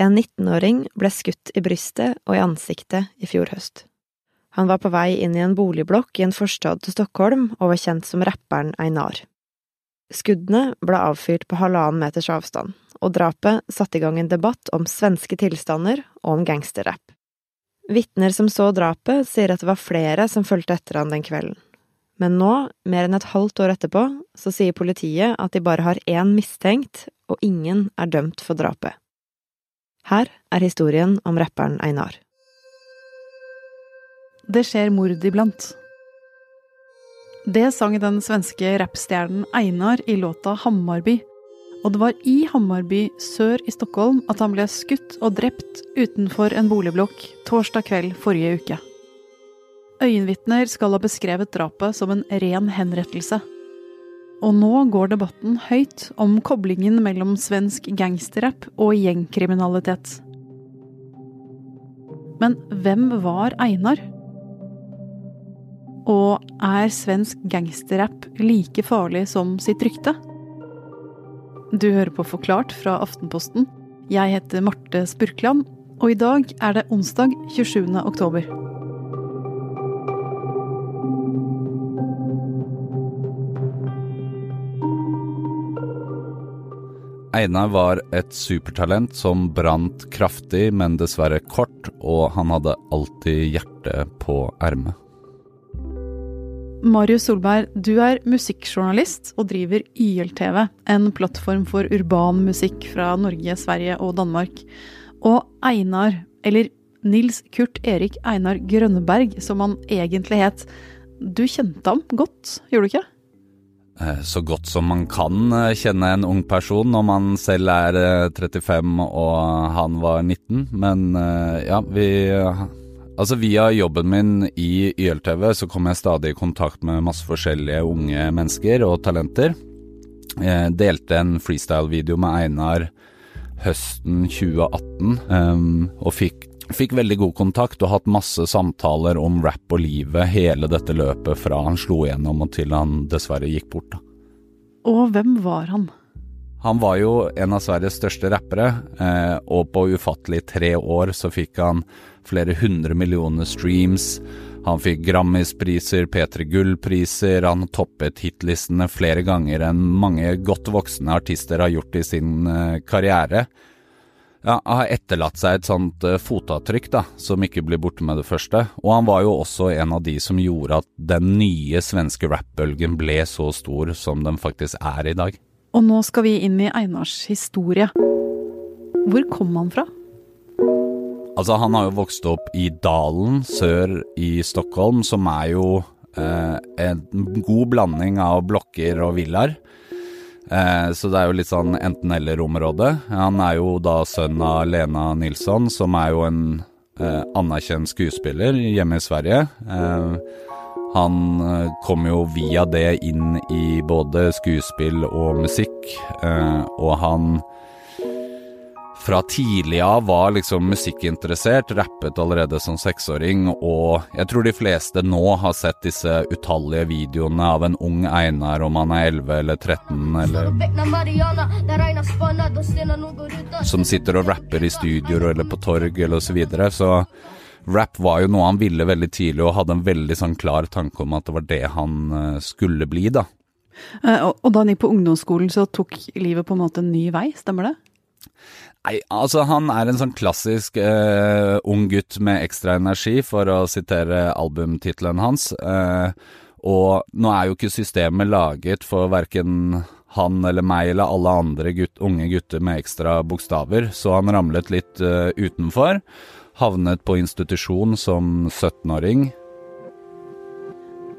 En 19-åring ble skutt i brystet og i ansiktet i fjor høst. Han var på vei inn i en boligblokk i en forstad til Stockholm og var kjent som rapperen Einar. Skuddene ble avfyrt på halvannen meters avstand, og drapet satte i gang en debatt om svenske tilstander og om gangsterrapp. Vitner som så drapet, sier at det var flere som fulgte etter han den kvelden. Men nå, mer enn et halvt år etterpå, så sier politiet at de bare har én mistenkt, og ingen er dømt for drapet. Her er historien om rapperen Einar. Det skjer mord iblant. Det sang den svenske rappstjernen Einar i låta 'Hammarby'. Og det var i Hammarby sør i Stockholm at han ble skutt og drept utenfor en boligblokk torsdag kveld forrige uke. Øyenvitner skal ha beskrevet drapet som en ren henrettelse. Og nå går debatten høyt om koblingen mellom svensk gangsterrapp og gjengkriminalitet. Men hvem var Einar? Og er svensk gangsterrapp like farlig som sitt rykte? Du hører på Forklart fra Aftenposten. Jeg heter Marte Spurkland, og i dag er det onsdag 27. oktober. Einar var et supertalent som brant kraftig, men dessverre kort, og han hadde alltid hjertet på ermet. Marius Solberg, du er musikkjournalist og driver YLTV, en plattform for urban musikk fra Norge, Sverige og Danmark. Og Einar, eller Nils Kurt Erik Einar Grønneberg, som han egentlig het, du kjente ham godt, gjorde du ikke? Eh, så godt som man kan eh, kjenne en ung person når man selv er 35 eh, og han var 19. Men ja, vi Altså Via jobben min i YLTV så kom jeg stadig i kontakt med masse forskjellige unge mennesker og talenter. Jeg delte en freestyle-video med Einar høsten 2018 um, og fikk, fikk, veldig god kontakt og hatt masse samtaler om rap og livet hele dette løpet fra han slo igjennom og til han dessverre gikk bort. Da. Og hvem var han? Han var jo en av Sveriges største rappere, eh, og på ufattelig tre år så fikk han flere hundre millioner streams. Han fikk Grammis-priser, P3 Gull-priser, han toppet hitlistene flere ganger enn mange godt voksne artister har gjort i sin uh, karriere. Ja, han har etterlatt seg et sånt uh, fotavtrykk da, som ikke blir borte med det første, og han var jo også en av de som gjorde at den nye svenske rappbølgen ble så stor som den faktisk er i dag. Og nå skal vi inn i Einars historie. Hvor kom han fra? Altså, han har jo vokst opp i Dalen sør i Stockholm, som er jo eh, en god blanding av blokker og villaer. Eh, så det er jo litt sånn enten-eller-område. Han er jo da sønn av Lena Nilsson, som er jo en eh, anerkjent skuespiller hjemme i Sverige. Eh, han eh, kom jo via det inn i både skuespill og musikk, eh, og han fra tidlig av var liksom musikkinteressert, rappet allerede som seksåring, og jeg tror de fleste nå har sett disse utallige videoene av en ung Einar, om han er 11 eller 13 eller Som sitter og rapper i studioer eller på torg eller så videre, så rap var jo noe han ville veldig tidlig, og hadde en veldig sånn klar tanke om at det var det han eh, skulle bli, da. Eh, og da han gikk på ungdomsskolen, så tok livet på en måte en ny vei, stemmer det? Nei, altså han er en sånn klassisk uh, ung gutt med ekstra energi, for å sitere albumtittelen hans. Uh, og nå er jo ikke systemet laget for verken han eller meg eller alle andre gutt, unge gutter med ekstra bokstaver, så han ramlet litt uh, utenfor. Havnet på institusjon som 17-åring.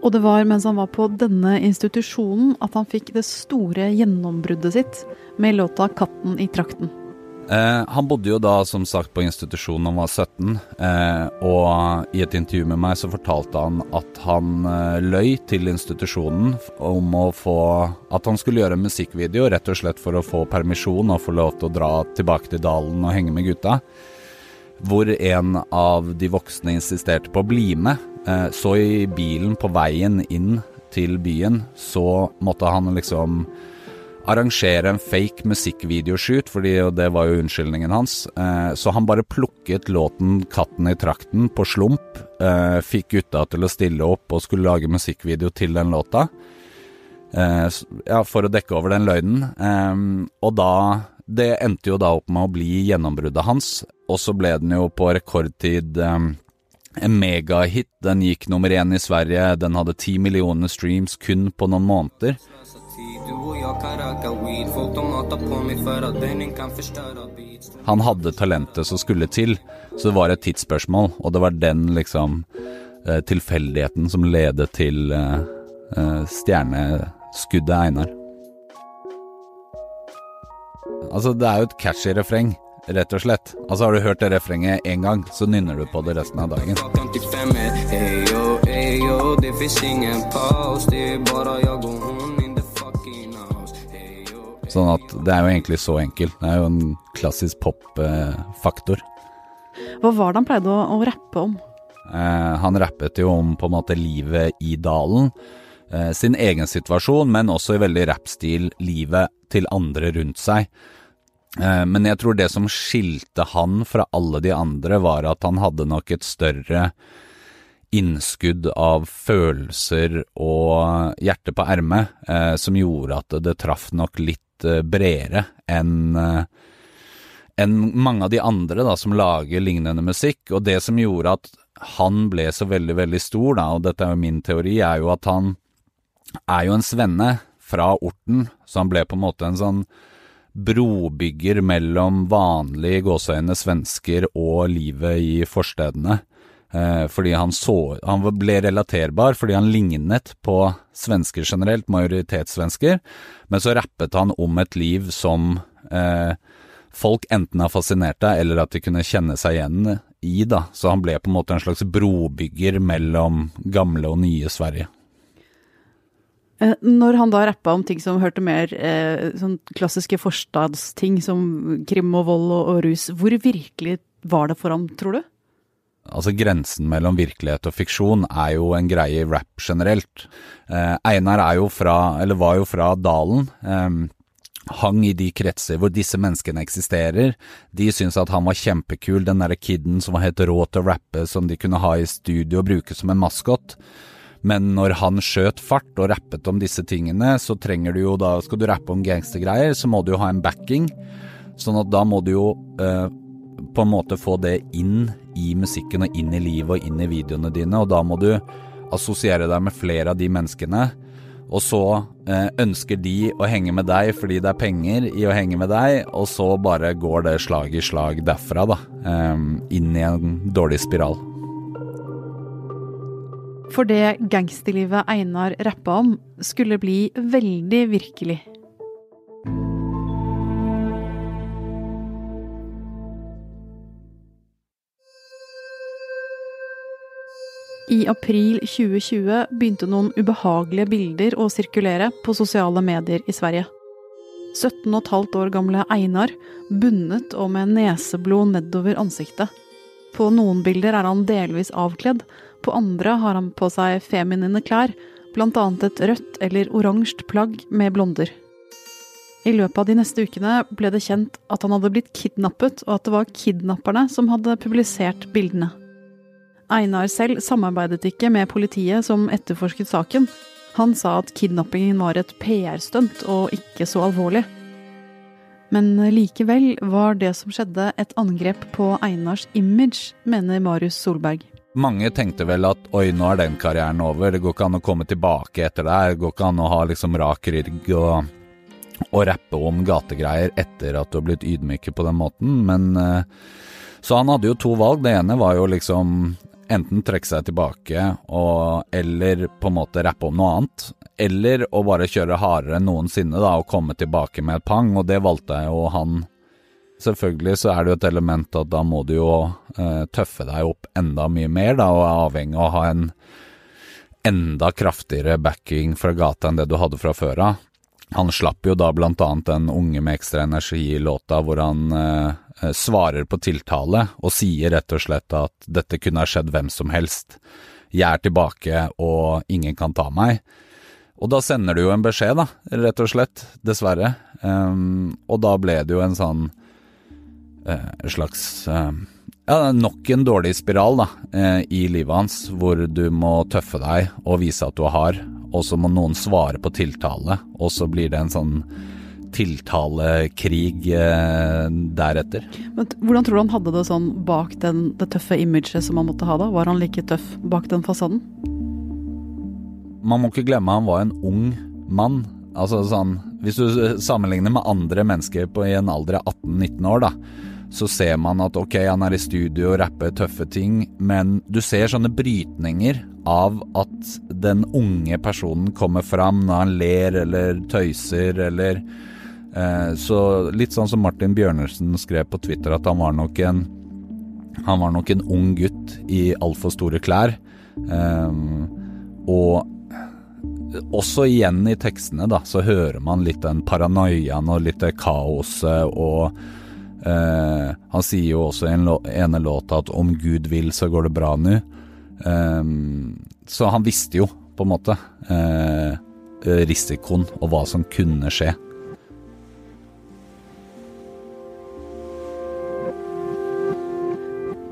Og det var mens han var på denne institusjonen at han fikk det store gjennombruddet sitt med låta 'Katten i trakten'. Eh, han bodde jo da som sagt på institusjon da han var 17, eh, og i et intervju med meg så fortalte han at han eh, løy til institusjonen om å få At han skulle gjøre en musikkvideo rett og slett for å få permisjon og få lov til å dra tilbake til dalen og henge med gutta. Hvor en av de voksne insisterte på å bli med. Så i bilen på veien inn til byen så måtte han liksom arrangere en fake musikkvideoshoot, fordi det var jo unnskyldningen hans. Eh, så han bare plukket låten 'Katten i trakten' på slump. Eh, fikk gutta til å stille opp og skulle lage musikkvideo til den låta. Eh, ja, for å dekke over den løgnen. og da Det endte jo da opp med å bli gjennombruddet hans, og så ble den jo på rekordtid en megahit. Den gikk nummer én i Sverige. Den hadde ti millioner streams kun på noen måneder. Han hadde talentet som skulle til, så det var et tidsspørsmål. Og det var den liksom eh, tilfeldigheten som ledet til eh, eh, stjerneskuddet Einar. Altså, det er jo et catchy refreng rett og slett. Altså Har du hørt det refrenget én gang, så nynner du på det resten av dagen. Sånn at det er jo egentlig så enkelt. Det er jo en klassisk pop-faktor. Hva var det han pleide å, å rappe om? Eh, han rappet jo om på en måte livet i dalen. Eh, sin egen situasjon, men også i veldig rappstil livet til andre rundt seg. Eh, men jeg tror det som skilte han fra alle de andre, var at han hadde nok et større innskudd av følelser og hjerte på ermet, eh, som gjorde at det traff nok litt eh, bredere enn enn mange av de andre da, som lager lignende musikk. Og det som gjorde at han ble så veldig, veldig stor, da, og dette er jo min teori, er jo at han er jo en svenne fra Orten, så han ble på en måte en sånn brobygger mellom vanlige gåseøyne svensker og livet i forstedene. Eh, fordi han så Han ble relaterbar fordi han lignet på svensker generelt, majoritetssvensker, men så rappet han om et liv som eh, folk enten har fascinert deg, eller at de kunne kjenne seg igjen i, da. Så han ble på en måte en slags brobygger mellom gamle og nye Sverige. Eh, når han da rappa om ting som hørte mer eh, sånn klassiske forstadsting som krim og vold og, og, rus, hvor virkelig var det for ham, tror du? Altså Grensen mellom virkelighet og fiksjon er jo en greie i rap generelt. Eh, Einar er jo fra, eller var jo fra Dalen. Eh, hang i de kretser hvor disse menneskene eksisterer. De syntes at han var kjempekul, den derre kiden som var helt rå til å rappe, som de kunne ha i studio og bruke som en maskot. Men når han skjøt fart og rappet om disse tingene, så trenger du jo da Skal du rappe om gangstergreier, så må du jo ha en backing. Sånn at da må du jo eh, på en måte få det inn i musikken og inn i livet og inn i videoene dine, og da må du assosiere deg med flere av de menneskene. Og så eh, ønsker de å henge med deg fordi det er penger i å henge med deg, og så bare går det slag i slag derfra, da. Eh, inn i en dårlig spiral. For det gangsterlivet Einar rappa om, skulle bli veldig virkelig. I april 2020 begynte noen ubehagelige bilder å sirkulere på sosiale medier i Sverige. 17,5 år gamle Einar, bundet og med neseblod nedover ansiktet. På noen bilder er han delvis avkledd, på andre har han på seg feminine klær, annet et rødt eller oransje plagg med blonder. I løpet av de neste ukene ble det kjent at han hadde blitt kidnappet, og at det var kidnapperne som hadde publisert bildene. Einar selv samarbeidet ikke med politiet som etterforsket saken. Han sa at kidnappingen var et PR-stunt og ikke så alvorlig. Men likevel var det som skjedde et angrep på Einars image, mener Marius Solberg. Mange tenkte vel at oi, nå er den karrieren over, det går ikke an å komme tilbake etter det her, det går ikke an å ha liksom rak rygg og, og rappe om gategreier etter at du har blitt ydmyket på den måten, men eh, Så han hadde jo to valg. Det ene var jo liksom enten trekke seg tilbake og, eller på en måte rappe om noe annet. Eller å bare kjøre hardere enn noensinne da, og komme tilbake med et pang, og det valgte jo han Selvfølgelig så er det jo et element at da må du jo eh, tøffe deg opp enda mye mer, da, og er avhengig av å ha en enda kraftigere backing fra gata enn det du hadde fra før av. Han slapp jo da blant annet den Unge med ekstra energi-låta hvor han eh, eh, svarer på tiltale og sier rett og slett at dette kunne ha skjedd hvem som helst. Jeg er tilbake og ingen kan ta meg. Og da sender du jo en beskjed, da, rett og slett. Dessverre. Um, og da ble det jo en sånn uh, slags uh, Ja, nok en dårlig spiral, da, i livet hans, hvor du må tøffe deg og vise at du hard, og så må noen svare på tiltale, og så blir det en sånn tiltalekrig deretter. Men Hvordan tror du han hadde det sånn bak den, det tøffe imaget som han måtte ha da? Var han like tøff bak den fasaden? Man må ikke glemme han var en ung mann. Altså sånn Hvis du sammenligner med andre mennesker på, i en alder av 18-19 år, da, så ser man at ok, han er i studio og rapper tøffe ting, men du ser sånne brytninger av at den unge personen kommer fram når han ler eller tøyser eller eh, Så litt sånn som Martin Bjørnersen skrev på Twitter, at han var nok en han var nok en ung gutt i altfor store klær. Eh, og også igjen i tekstene da, så hører man litt den paranoiaen og litt det kaoset og eh, Han sier jo også i en ene låta at 'om Gud vil, så går det bra nå'. Eh, så han visste jo, på en måte, eh, risikoen og hva som kunne skje.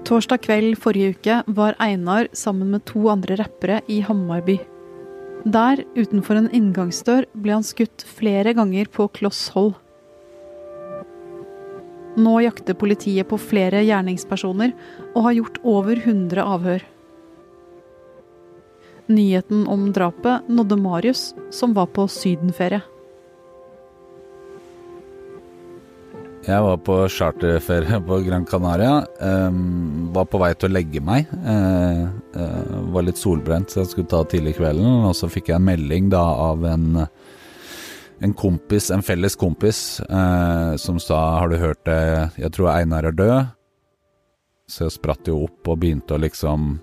Torsdag kveld forrige uke var Einar sammen med to andre rappere i Hammarby. Der, utenfor en inngangsdør, ble han skutt flere ganger på kloss hold. Nå jakter politiet på flere gjerningspersoner og har gjort over 100 avhør. Nyheten om drapet nådde Marius, som var på sydenferie. Jeg var på charterferie på Gran Canaria. Um, var på vei til å legge meg. Uh, uh, var litt solbrent, så jeg skulle ta tidlig kvelden. Og så fikk jeg en melding da av en, en kompis, en felles kompis, eh, som sa 'Har du hørt det? Jeg tror Einar er død'. Så jeg spratt jo opp og begynte å liksom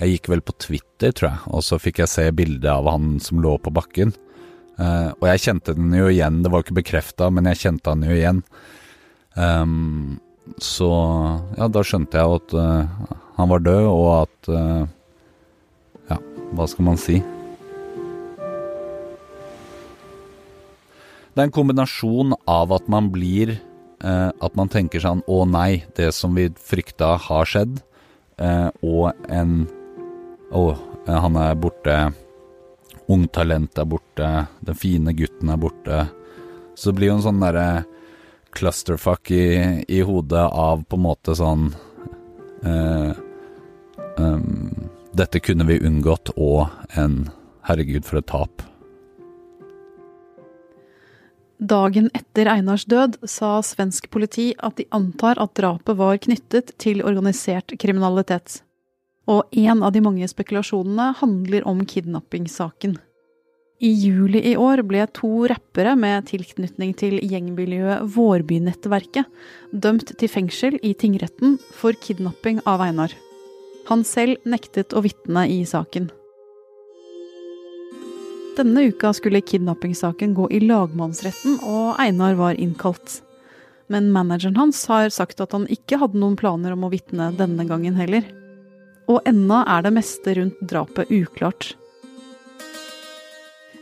Jeg gikk vel på Twitter, tror jeg, og så fikk jeg se bildet av han som lå på bakken. Eh, og jeg kjente den jo igjen, det var ikke bekrefta, men jeg kjente han jo igjen. Um, så ja, da skjønte jeg at uh, han var død, og at uh, Ja, hva skal man si? Det er en kombinasjon av at man blir At man tenker sånn Å nei, det som vi frykta har skjedd, og en Å, han er borte Ungtalentet er borte, den fine gutten er borte. Så blir jo en sånn derre clusterfuck i, i, hodet av på en måte sånn eh, um, Dette kunne vi unngått, og en herregud, for et tap. Dagen etter Einars død sa svensk politi at de antar at drapet var knyttet til organisert kriminalitet og en av de mange spekulasjonene handler om kidnappingssaken. I juli i år ble to rappere med tilknytning til gjengmiljøet Vårbynettverket dømt til fengsel i tingretten for kidnapping av Einar. Han selv nektet å vitne i saken. Denne uka skulle kidnappingssaken gå i lagmannsretten, og Einar var innkalt. Men manageren hans har sagt at han ikke hadde noen planer om å vitne denne gangen heller og ennå er det meste rundt drapet uklart.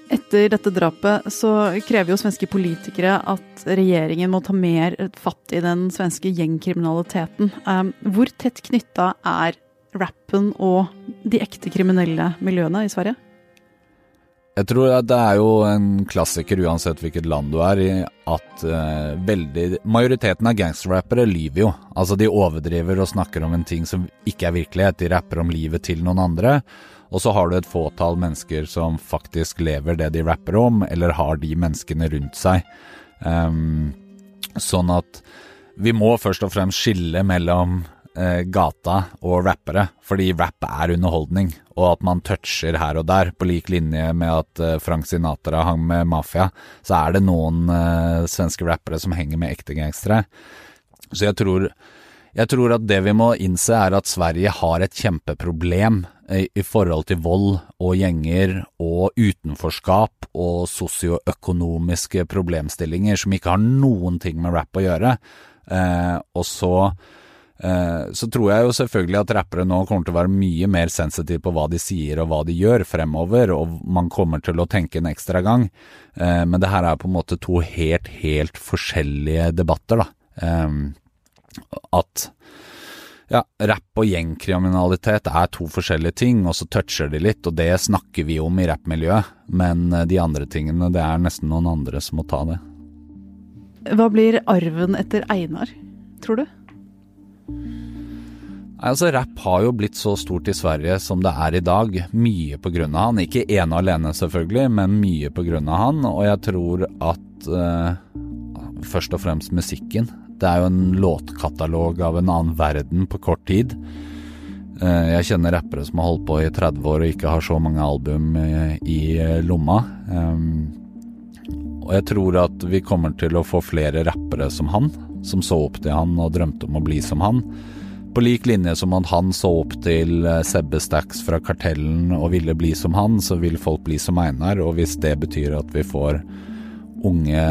Etter dette drapet så krever jo svenske politikere at regjeringen må ta mer fatt i den svenske gjengkriminaliteten. Ehm, hvor tett knytta er rappen og de ekte kriminelle miljøene i Sverige? Jeg tror at det er jo en klassiker uansett hvilket land du er i, at uh, veldig Majoriteten av gangsterrappere lyver jo. Altså de overdriver og snakker om en ting som ikke er virkelighet. De rapper om livet til noen andre. Og så har du et fåtall mennesker som faktisk lever det de rapper om, eller har de menneskene rundt seg. Um, sånn at vi må først og fremst skille mellom eh, gata og rappere, fordi rap er underholdning, og at man toucher her og der, på lik linje med at eh, Frank Sinatra hang med mafia, så er det noen eh, svenske rappere som henger med ekte gangstere. Så jeg tror, jeg tror at det vi må innse er at Sverige har et kjempeproblem i, i forhold til vold og gjenger og utenforskap og sosioøkonomiske problemstillinger som ikke har noen ting med rap å gjøre. Eh, og så Eh, så tror jeg jo selvfølgelig at rappere nå kommer til å være mye mer sensitive på hva de sier og hva de gjør fremover, og man kommer til å tenke en ekstra gang. Eh, men det her er på en måte to helt, helt forskjellige debatter, da. Eh, at ja, rapp og gjengkriminalitet er to forskjellige ting, og så toucher de litt, og det snakker vi om i rappmiljøet. Men de andre tingene, det er nesten noen andre som må ta det. Hva blir arven etter Einar, tror du? Altså, Rapp har jo blitt så stort i Sverige som det er i dag, mye av han. Ikke ene og alene selvfølgelig, men mye av han. Og jeg tror at eh, først og fremst musikken. Det er jo en låtkatalog av en annen verden på kort tid. Eh, jeg kjenner rappere som har holdt på i 30 år og ikke har så mange album uh, i lomma. Um, og jeg tror at vi kommer til å få flere rappere som han, som så opp til han og drømte om å bli som han. På lik linje som at han så opp til eh, Sebbe Stax fra Kartellen og ville bli som han, så vil folk bli som Einar. Og hvis det betyr at vi får unge,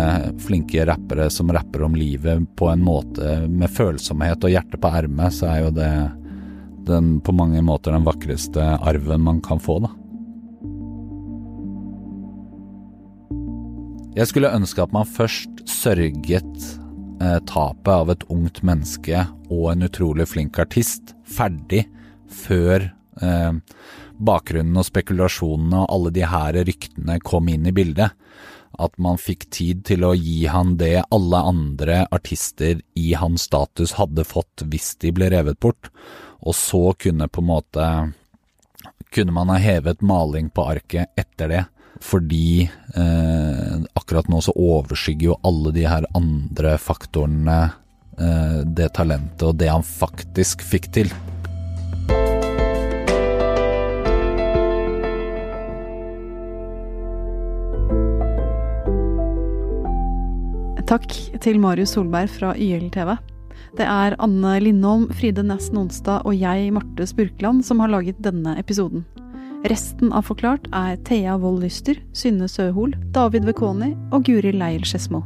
flinke rappere som rapper om livet på en måte med følsomhet og hjerte på ermet, så er jo det den, på mange måter den vakreste arven man kan få, da. Jeg skulle ønske at man først sørget eh, tapet av et ungt menneske og en utrolig flink artist ferdig før eh, bakgrunnen og spekulasjonene og alle de her ryktene kom inn i bildet. At man fikk tid til å gi han det alle andre artister i hans status hadde fått hvis de ble revet bort, og så kunne på en måte kunne man ha hevet maling på arket etter det fordi eh, akkurat nå så overskygger jo alle de her andre faktorene eh, det talentet og det han faktisk fikk til. Takk til Marius Solberg fra YLTV. Det er Anne Lindholm, Fride Næss Nonstad og jeg, Marte Spurkland, som har laget denne episoden. Resten av Forklart er Thea Wold Lyster, Synne Søhol, David Vekoni og Guri Leil Skedsmo.